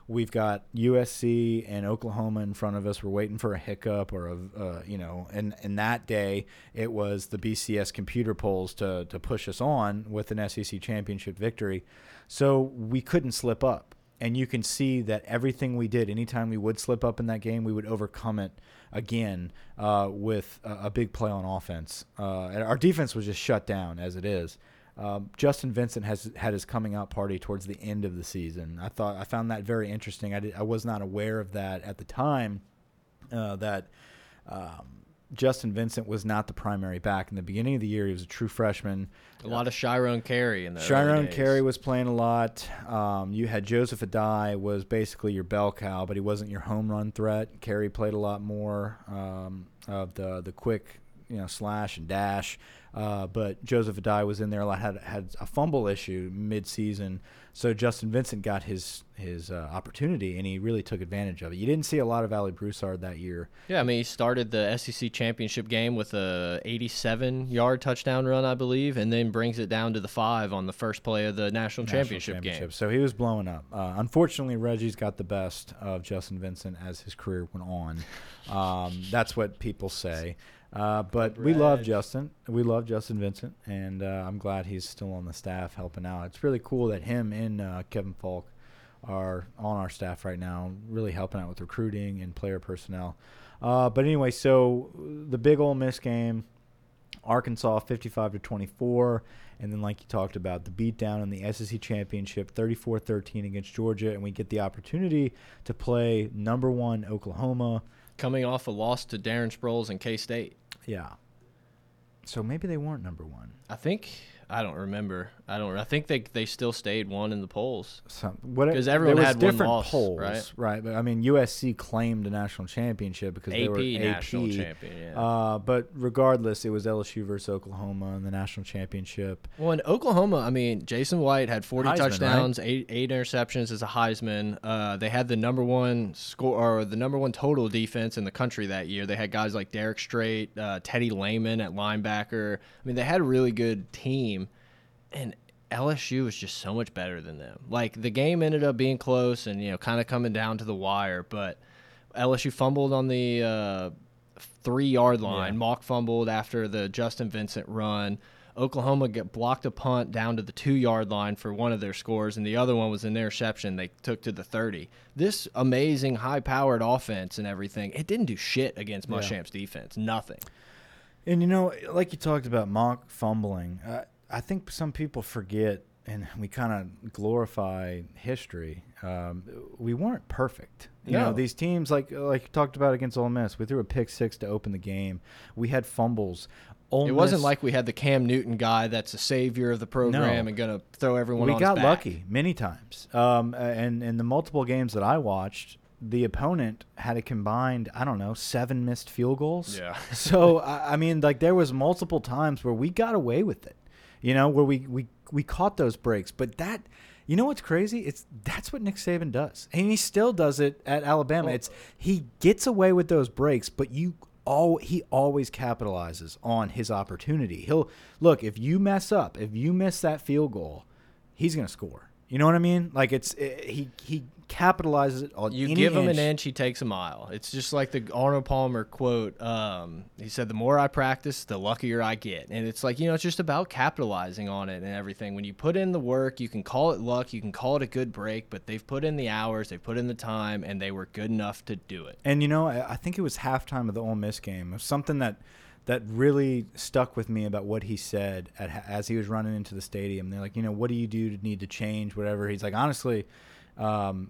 S2: We've got USC and Oklahoma in front of us. We're waiting for a hiccup or a, uh, you know, and and that day it was the BCS computer polls to to push us on with an SEC championship victory. So we couldn't slip up, and you can see that everything we did, anytime we would slip up in that game, we would overcome it again uh, with a, a big play on offense. Uh, and our defense was just shut down as it is. Um, Justin Vincent has had his coming out party towards the end of the season. I thought I found that very interesting. I, did, I was not aware of that at the time. Uh, that um, Justin Vincent was not the primary back in the beginning of the year. He was a true freshman.
S1: a lot of Shyrone Carey in the Shyrone.
S2: Carey was playing a lot. Um, you had Joseph Addai was basically your bell cow, but he wasn't your home run threat. Carey played a lot more um, of the the quick, you know, slash and dash. Uh, but Joseph Addai was in there a lot. Had had a fumble issue mid season, so Justin Vincent got his his uh, opportunity and he really took advantage of it. You didn't see a lot of Alley Broussard that year.
S1: Yeah, I mean he started the SEC championship game with a 87-yard touchdown run, I believe, and then brings it down to the five on the first play of the national,
S2: national
S1: championship, game.
S2: So he was blowing up. Uh, unfortunately, Reggie's got the best of Justin Vincent as his career went on. Um, that's what people say. Uh, but we love Justin. We love Justin Vincent, and uh, I'm glad he's still on the staff helping out. It's really cool that him and uh, Kevin Faulk are on our staff right now, really helping out with recruiting and player personnel. Uh, but anyway, so the big Ole Miss game, Arkansas 55 to 24, and then like you talked about the beatdown in the SEC championship 34-13 against Georgia, and we get the opportunity to play number one Oklahoma
S1: coming off a loss to Darren Sproles and K State.
S2: Yeah. So maybe they weren't number one.
S1: I think I don't remember. I don't. I think they they still stayed one in the polls.
S2: Because
S1: everyone
S2: there was
S1: had
S2: different
S1: one loss,
S2: polls,
S1: right?
S2: right? But I mean, USC claimed a national championship because they
S1: AP
S2: were AP
S1: national champion. Yeah.
S2: Uh, but regardless, it was LSU versus Oklahoma in the national championship.
S1: well, in Oklahoma, I mean, Jason White had 40
S2: Heisman,
S1: touchdowns, eight eight interceptions as a Heisman. Uh, they had the number one score or the number one total defense in the country that year. They had guys like Derrick Strait, uh, Teddy Lehman at linebacker. I mean, they had a really good team, and LSU was just so much better than them. Like the game ended up being close and you know kind of coming down to the wire, but LSU fumbled on the uh, three yard line.
S2: Yeah.
S1: Mauck fumbled after the Justin Vincent run. Oklahoma get blocked a punt down to the two yard line for one of their scores, and the other one was an interception they took to the 30. This amazing, high powered offense and everything, it didn't do shit against
S2: Yeah.
S1: Muschamp's defense. Nothing.
S2: And you know, like you talked about Mauck fumbling, uh, I think some people forget, and we kind of glorify history. Um, we weren't perfect. You know, these teams like like you talked about against Ole Miss, we threw a pick six to open the game. We had fumbles. Ole
S1: It wasn't
S2: Miss-
S1: like we had the Cam Newton guy that's a savior of the program
S2: No.
S1: and going to throw everyone
S2: we got lucky many times. Um, and in the multiple games that I watched, the opponent had a combined, I don't know, seven missed field goals.
S1: Yeah. [laughs]
S2: so I, I mean, like there was multiple times where we got away with it. You know, where we we we caught those breaks. But that, you know, what's crazy? It's that's what Nick Saban does, and he still does it at Alabama.
S1: Well-
S2: it's he gets away with those breaks, but you. All, he always capitalizes on his opportunity. He'll look if you mess up, if you miss that field goal, he's gonna score. You know what I mean? Like it's eh, he he capitalizes it on.
S1: You
S2: any
S1: give him an
S2: inch.
S1: inch, he takes a mile. It's just like the Arnold Palmer quote. Um, he said, "The more I practice, the luckier I get." And it's like you know, it's just about capitalizing on it and everything. When you put in the work, you can call it luck, you can call it a good break, but they've put in the hours, they've put in the time, and they were good enough to do it.
S2: And you know, I, I think it was halftime of the Ole Miss game. It was something that that really stuck with me about what he said at, as he was running into the stadium. They're like, you know, what do you do to need to change whatever? He's like, honestly, um,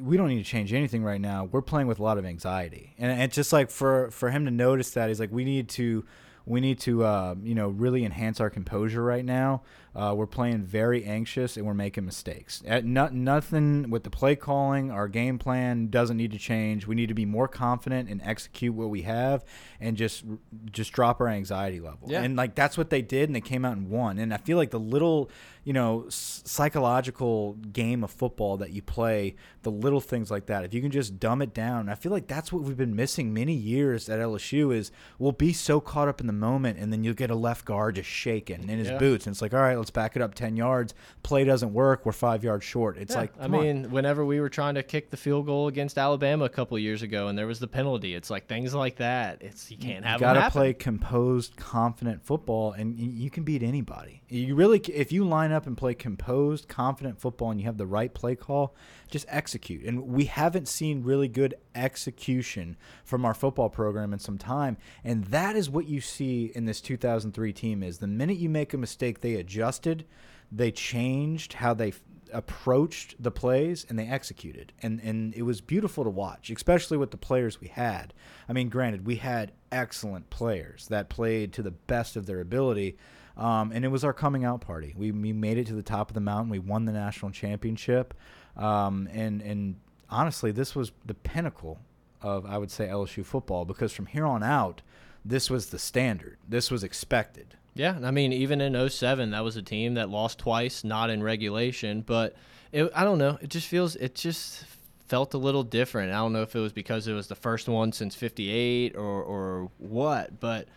S2: we don't need to change anything right now. We're playing with a lot of anxiety, and it's just like for for him to notice that he's like, we need to. We need to, uh, you know, really enhance our composure right now. Uh, we're playing very anxious and we're making mistakes. At no, nothing with the play calling, our game plan doesn't need to change. We need to be more confident and execute what we have, and just just drop our anxiety level.
S1: Yeah.
S2: And like that's what they did, and they came out and won. And I feel like the little, you know, psychological game of football that you play, the little things like that. If you can just dumb it down, I feel like that's what we've been missing many years at LSU. Is we'll be so caught up in the moment, and then you'll get a left guard just shaking in his
S1: Yeah.
S2: boots, and it's like, all right, let's back it up ten yards. Play doesn't work. We're five yards short. It's
S1: Yeah,
S2: like,
S1: I
S2: come on.
S1: mean, whenever we were trying to kick the field goal against Alabama a couple years ago, and there was the penalty, it's like things like that. It's you can't have
S2: you gotta play composed, confident football, and you can beat anybody. You really, if you line up and play composed, confident football, and you have the right play call, just execute. And we haven't seen really good execution from our football program in some time, and that is what you see in this 2003 team. Is. The minute you make a mistake, they adjusted, they changed how they approached the plays and they executed. And and it was beautiful to watch especially with the players we had. I mean granted we had excellent players that played to the best of their ability um, and it was our coming out party. We, we made it to the top of the mountain. We won the national championship um, and and honestly this was the pinnacle of i would say lsu football because from here on out this was the standard this was expected
S1: Yeah, I mean, even in 07, that was a team that lost twice, not in regulation. But it, I don't know. It just feels, it just felt a little different. I don't know if it was because it was the first one since 58 or, or what, but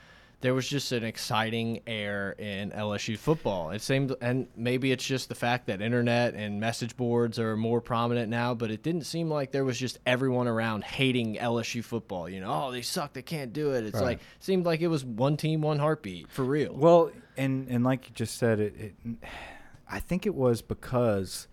S1: there was just an exciting air in LSU football. It seemed, and maybe it's just the fact that internet and message boards are more prominent now, but it didn't seem like there was just everyone around hating LSU football. You know, oh, they suck, they can't do it. It's
S2: Right.
S1: like it seemed like it was one team, one heartbeat for real.
S2: Well, and and like you just said, it, it I think it was because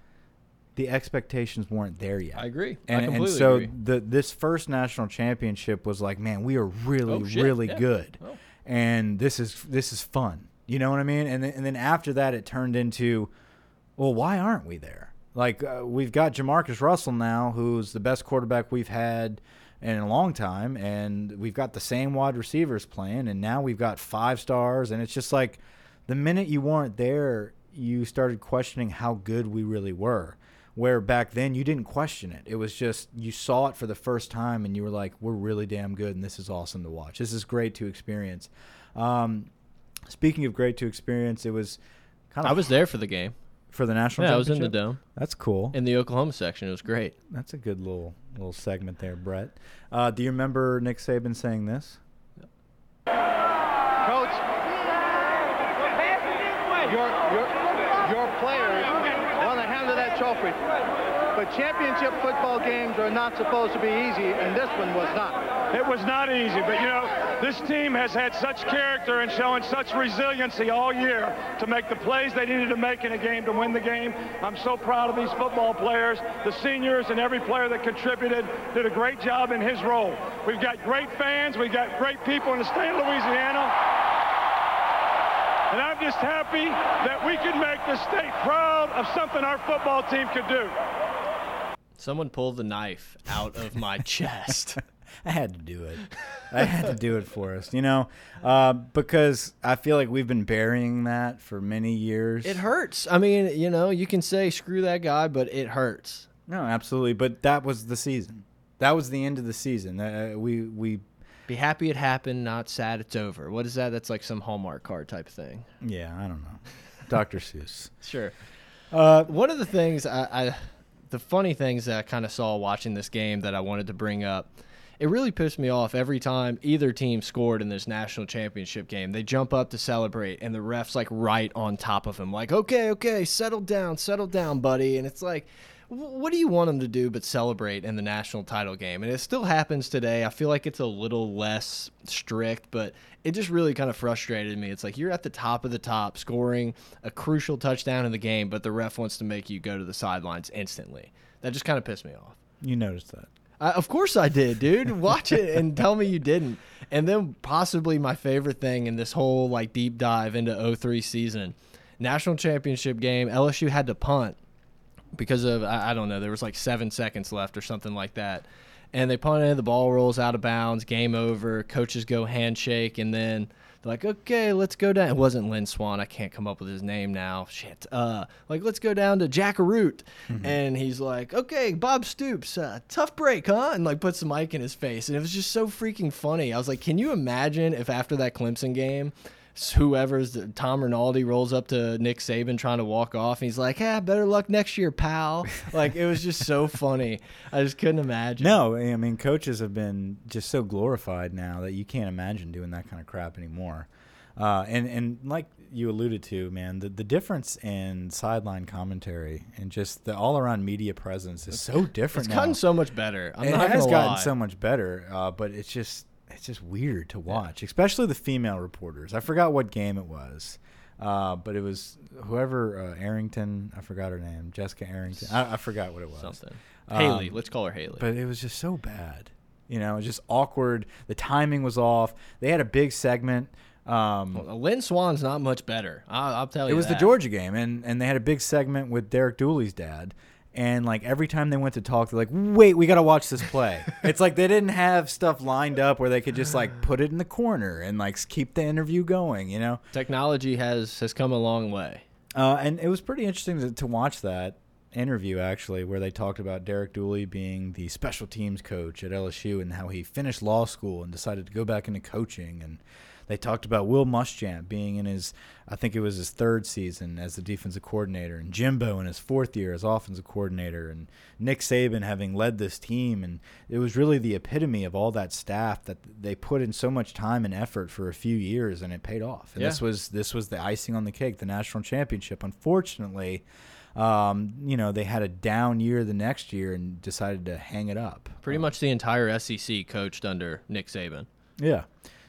S2: the expectations weren't there yet.
S1: I agree. I
S2: And, and so
S1: agree.
S2: the this first national championship was like, man, we are really,
S1: Oh,
S2: really
S1: yeah.
S2: good,
S1: Oh.
S2: And this is this is fun. You know what I mean? And then, and then after that, it turned into, well, why aren't we there? Like uh, we've got Jamarcus Russell now, who's the best quarterback we've had in a long time, and we've got the same wide receivers playing, and now we've got five stars, and it's just like the minute you weren't there, you started questioning how good we really were. Where back then you didn't question it. It was just you saw it for the first time and you were like, "We're really damn good, and this is awesome to watch. This is great to experience." Um, speaking of great to experience, it was kind of
S1: I was there for the game.
S2: for the national.
S1: Yeah, I was in the dome
S2: That's cool.
S1: in the Oklahoma section. It was great.
S2: That's a good little little segment there, Brett. Uh, do you remember Nick Saban saying this?
S5: Coach, your, your, your players want to handle that trophy. But championship football games are not supposed to be easy, and this one was not.
S6: It was not easy, but you know, this team has had such character and shown such resiliency all year to make the plays they needed to make in a game to win the game. I'm so proud of these football players. The seniors and every player that contributed did a great job in his role. We've got great fans. We've got great people in the state of Louisiana. And I'm just happy that we can make the state proud of something our football team could do.
S1: Someone pulled the knife out of my [laughs] chest.
S2: I had to do it. I had to do it for us, you know, uh, because I feel like we've been burying that for many years.
S1: It hurts. I mean, you know, you can say screw that guy, but it hurts.
S2: No, absolutely. But that was the season. That was the end of the season. Uh, we we
S1: Be happy it happened, not sad it's over. What is that? That's like some Hallmark card type thing.
S2: yeah, I don't know. Dr. Seuss. [laughs]
S1: Sure.
S2: Uh,
S1: One of the things I, I the funny things that I kind of saw watching this game that I wanted to bring up, it really pissed me off every time either team scored in this national championship game. They jump up to celebrate, and the ref's like right on top of him, like, okay, okay, settle down, settle down, buddy. And it's like, what do you want them to do but celebrate in the national title game? And it still happens today. I feel like it's a little less strict, but it just really kind of frustrated me. It's like you're at the top of the top, scoring a crucial touchdown in the game, but the ref wants to make you go to the sidelines instantly. That just kind of pissed me off.
S2: you noticed that.
S1: I, of course I did, dude. Watch it and tell me you didn't. And then possibly my favorite thing in this whole like deep dive into 03 season, national championship game, LSU had to punt because of I, I don't know, there was like seven seconds left or something like that. And they punted, the ball rolls out of bounds, game over, coaches go handshake, and then they're like, okay, let's go down. It wasn't Lynn Swann, I can't come up with his name now. Shit. Uh like let's go down to Jack Arute. And he's like, Okay, Bob Stoops, uh, tough break, huh? And like puts the mic in his face. And it was just so freaking funny. I was like, Can you imagine if after that Clemson game whoever's Tom Rinaldi rolls up to Nick Saban trying to walk off, and he's like, "Ah, better luck next year, pal." [laughs] like it was just so funny. I just couldn't imagine.
S2: No, I mean coaches have been just so glorified now that you can't imagine doing that kind of crap anymore. Uh, and and like you alluded to, man, the the difference in sideline commentary and just the all around media presence is so different
S1: it's
S2: now.
S1: gotten so much better. I'm
S2: it
S1: not
S2: has gotten
S1: lie.
S2: so much better, uh, but it's just it's just weird to watch, especially the female reporters. I forgot what game it was, uh, but it was whoever uh, Arrington. I forgot her name, Jessica Arrington. I, I forgot what it was.
S1: something.
S2: Um,
S1: Haley, let's call her Haley.
S2: But it was just so bad. You know, it was just awkward. The timing was off. They had a big segment. Um,
S1: Well, Lynn Swann's not much better. I'll, I'll tell you.
S2: it was the. Georgia game, and, and they had a big segment with Derek Dooley's dad. And like every time they went to talk, they're like, "Wait, we got to watch this play." [laughs] it's like they didn't have stuff lined up where they could just like put it in the corner and like keep the interview going. You know,
S1: Technology has has come a long way.
S2: uh, and it was pretty interesting to, to watch that interview actually, where they talked about Derek Dooley being the special teams coach at LSU and how he finished law school and decided to go back into coaching and They talked about Will Muschamp being in his, I think it was his third season as the defensive coordinator, and Jimbo in his fourth year as offensive coordinator, and Nick Saban having led this team. And it was really the epitome of all that staff that they put in so much time and effort for a few years, and it paid off. And
S1: Yeah.
S2: this was this was the icing on the cake, the national championship. Unfortunately. Um, you know, they had a down year the next year and decided to hang it up.
S1: Pretty much the entire SEC coached under Nick Saban.
S2: Yeah.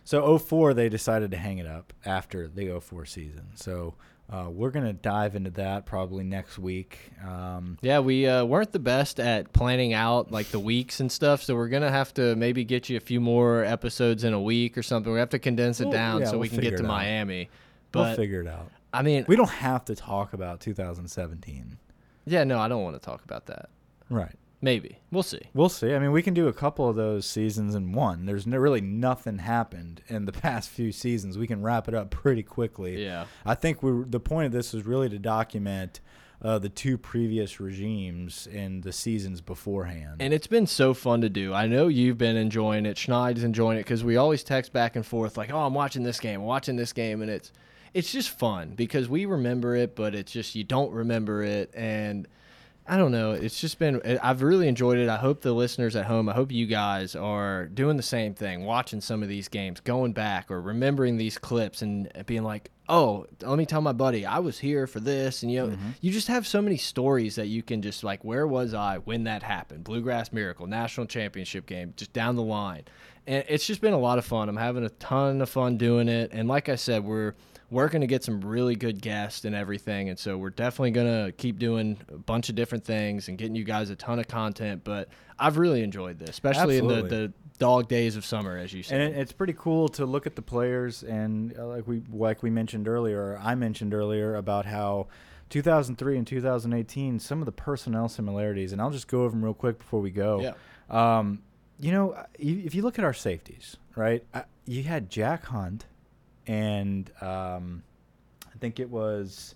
S2: So 04, they decided to hang it up after the 04 season. So uh, we're going to dive into that probably next week. Um,
S1: Yeah, we uh, weren't the best at planning out like the weeks and stuff, so we're gonna have to maybe get you a few more episodes in a week or something. We have to condense it down
S2: yeah,
S1: so we
S2: we'll
S1: can get to. Miami.
S2: we'll figure it out.
S1: I mean,
S2: We don't have to talk about 2017.
S1: yeah, no, I don't want to talk about that.
S2: Right.
S1: Maybe we'll see.
S2: We'll see. I mean, we can do a couple of those seasons in one. There's no, really nothing happened in the [laughs] past few seasons. We can wrap it up pretty quickly.
S1: Yeah.
S2: I think we the point of this is really to document uh, the two previous regimes in the seasons beforehand.
S1: And it's been so fun to do. I know you've been enjoying it. Schneid's enjoying it because we always text back and forth like, "Oh, I'm watching this game, I'm watching this game," and it's it's just fun because we remember it, but it's just you don't remember it, and I don't know. It's just been eh, I've really enjoyed it. I hope the listeners at home, I hope you guys are doing the same thing, watching some of these games, going back or remembering these clips and being like, "Oh, let me tell my buddy, I was here for this." And you know, mm-hmm. you just have so many stories that you can just like, "Where was I when that happened?" Bluegrass Miracle, National Championship game, just down the line. And it's just been a lot of fun. I'm having a ton of fun doing it. And like I said, we're working to get some really good guests and everything. And so we're definitely going to keep doing a bunch of different things and getting you guys a ton of content. But I've really enjoyed this, especially in the, the dog days of summer, as you
S2: and
S1: said.
S2: it, it's pretty cool to look at the players and uh, like we like we mentioned earlier or I mentioned earlier about how 2003 and 2018 some of the personnel similarities and I'll just go over them real quick before we go.
S1: Yeah.
S2: Um, you know, if you look at our safeties, right? uh, You had Jack Hunt and um, I think it was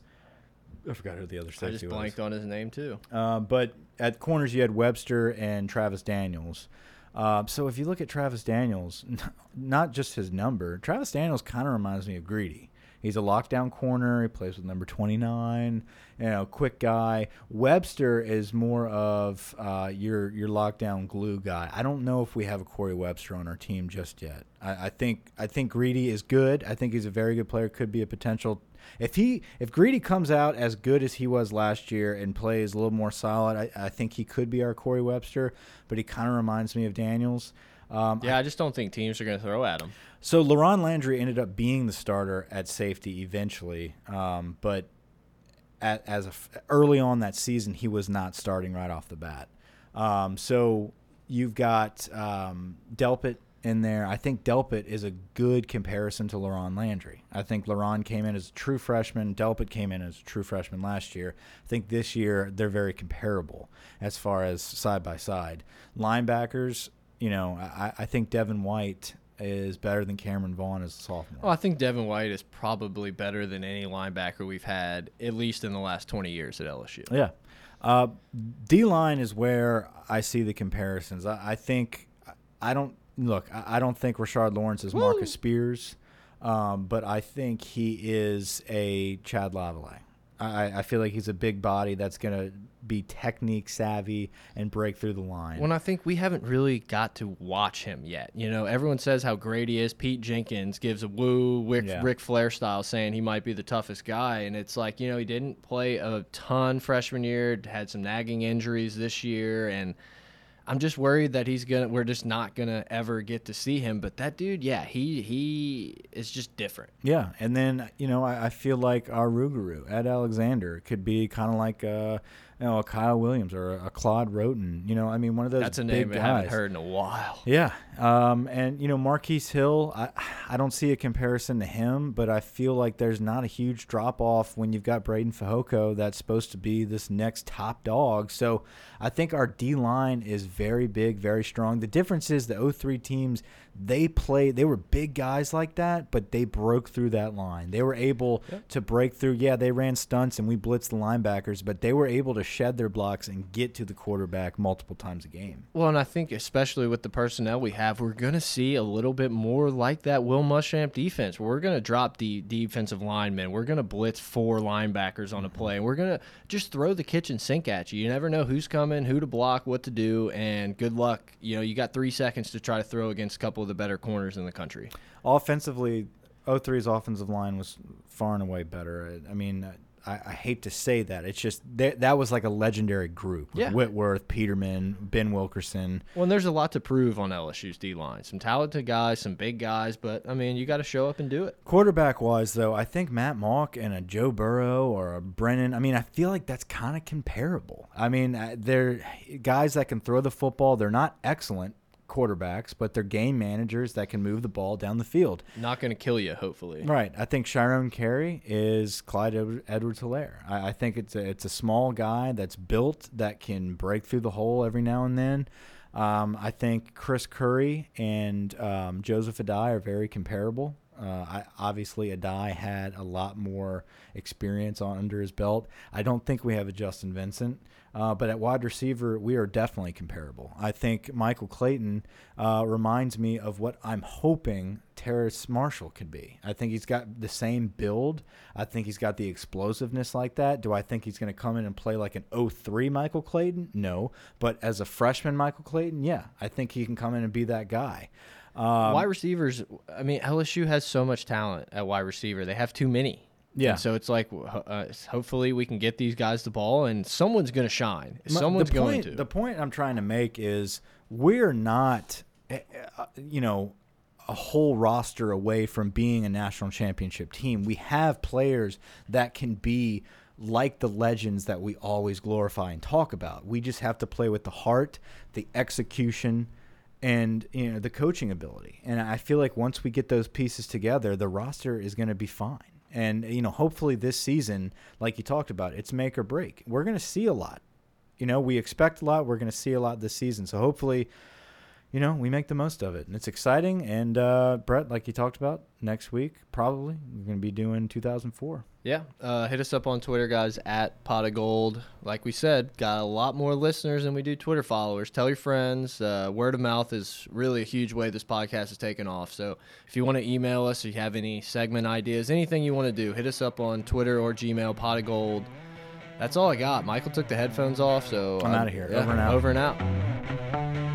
S2: I forgot who the other safety was.
S1: I just
S2: was.
S1: blanked on his name, too.
S2: Uh, but at corners, you had Webster and Travis Daniels. Uh, so if you look at Travis Daniels, [laughs] not just his number, Travis Daniels kind of reminds me of Greedy. He's a lockdown corner. He plays with number 29. You know, quick guy. Webster is more of uh, your your lockdown glue guy. I don't know if we have a Corey Webster on our team just yet. I, I think I think Greedy is good. I think he's a very good player. Could be a potential if he if Greedy comes out as good as he was last year and plays a little more solid, I, I think he could be our Corey Webster. But he kind of reminds me of Daniels. Um,
S1: Yeah, I just don't think teams are going to throw at him.
S2: so LaRon Landry ended up being the starter at safety eventually, um, but at, as a early on that season, he was not starting right off the bat. Um, so you've got um, Delpit in there. I think Delpit is a good comparison to LaRon Landry. I think LaRon came in as a true freshman. Delpit came in as a true freshman last year. I think this year they're very comparable as far as side by side. Linebackers, you know, I, I think Devin White is better than Cameron Vaughn as a sophomore.
S1: Well, I think Devin White is probably better than any linebacker we've had, at least in the last 20 years at LSU.
S2: Yeah. Uh, D line is where I see the comparisons. I, I think I don't look. I, I don't think Rashard Lawrence is Marcus Spears, um, but I think he is a Chad Lavalais. I, I feel like he's a big body that's gonna be technique savvy and break through the line.
S1: When I think we haven't really got to watch him yet. You know, everyone says how great he is. Pete Jenkins gives a woo, Rick,
S2: Yeah.
S1: Ric Flair style, saying he might be the toughest guy. And it's like, you know, he didn't play a ton freshman year, had some nagging injuries this year. And I'm just worried that he's to, we're just not to ever get to see him. But that dude, yeah, he, he is just different.
S2: Yeah, and then you know I, I feel like our Rougarou, Ed Alexander, could be kind of like a, you know, a Kyle Williams or a, Claude Wroten. You know, I mean one of those.
S1: That's a
S2: big
S1: name I haven't heard in a while.
S2: Yeah, um, and you know Marquise Hill, I I don't see a comparison to him, but I feel like there's not a huge drop off when you've got Breiden Fehoko that's supposed to be this next top dog. So I think our D line is very big, very strong. The difference is the 03 teams they play they were big guys like that, but they broke through that line. They were able to break through. Yeah, they ran stunts and we blitzed the linebackers, but they were able to shed their blocks and get to the quarterback multiple times a game.
S1: Well, and I think especially with the personnel we have, we're going to see a little bit more like that Will Muschamp defense. We're going to drop the defensive linemen. We're going to blitz four linebackers on a play, and we're going to just throw the kitchen sink at you. You never know who's coming, who to block, what to do, and good luck. You know, you got three seconds to try to throw against a couple of the better corners in the country.
S2: Offensively, 03's offensive line was far and away better. I mean, I, I hate to say that. It's just that, that was like a legendary group.
S1: Yeah.
S2: Whitworth, Peterman, Ben Wilkerson.
S1: Well, and there's a lot to prove on LSU's D line. Some talented guys, some big guys, but I mean, you got to show up and do it.
S2: Quarterback wise, though, I think Matt Mauck and a Joe Burrow or a Brennan. I mean, I feel like that's kind of comparable. I mean, uh, they're guys that can throw the football. They're not excellent quarterbacks, but they're game managers that can move the ball down the field.
S1: Not going to kill you, hopefully.
S2: Right. I think Shyrone Carey is Clyde Edwards Helaire. I, I think it's a, it's a small guy that's built that can break through the hole every now and then. Um, I think Chris Curry and um, Joseph Addai are very comparable. Uh, I, obviously, Addai had a lot more experience on under his belt. I don't think we have a Justin Vincent. Uh, but at wide receiver, we are definitely comparable. I think Michael Clayton uh, reminds me of what I'm hoping Terrace Marshall could be. I think he's got the same build. I think he's got the explosiveness like that. Do I think he's going to come in and play like an 03 Michael Clayton? No. But as a freshman Michael Clayton, yeah, I think he can come in and be that guy.
S1: Um, wide receivers, I mean, LSU has so much talent at wide receiver. They have too many.
S2: Yeah.
S1: And so it's like, uh, hopefully, we can get these guys the ball, and someone's going to shine. Someone's
S2: the
S1: going
S2: point,
S1: to.
S2: The point I'm trying to make is we're not, eh, eh, you know, a whole roster away from being a national championship team. We have players that can be like the legends that we always glorify and talk about. We just have to play with the heart, the execution, and you know the coaching ability. And I feel like once we get those pieces together, the roster is going to be fine. And you know, hopefully this season, like you talked about, it's make or break. We're going to see a lot. You know, we expect a lot. We're going to see a lot this season. So hopefully, you know, we make the most of it, and it's exciting. And uh, Brett, like you talked about, next week probably we're going to be doing 2004.
S1: Yeah, uh, hit us up on Twitter, guys, at Pot of Gold. Like we said, got a lot more listeners than we do Twitter followers. Tell your friends. Uh, word of mouth is really a huge way this podcast has taken off. So if you want to email us, if you have any segment ideas, anything you want to do, hit us up on Twitter or Gmail, Pot of Gold. That's all I got. Michael took the headphones off, so
S2: I'm, I'm out of here.
S1: Yeah,
S2: over and out.
S1: Over and out.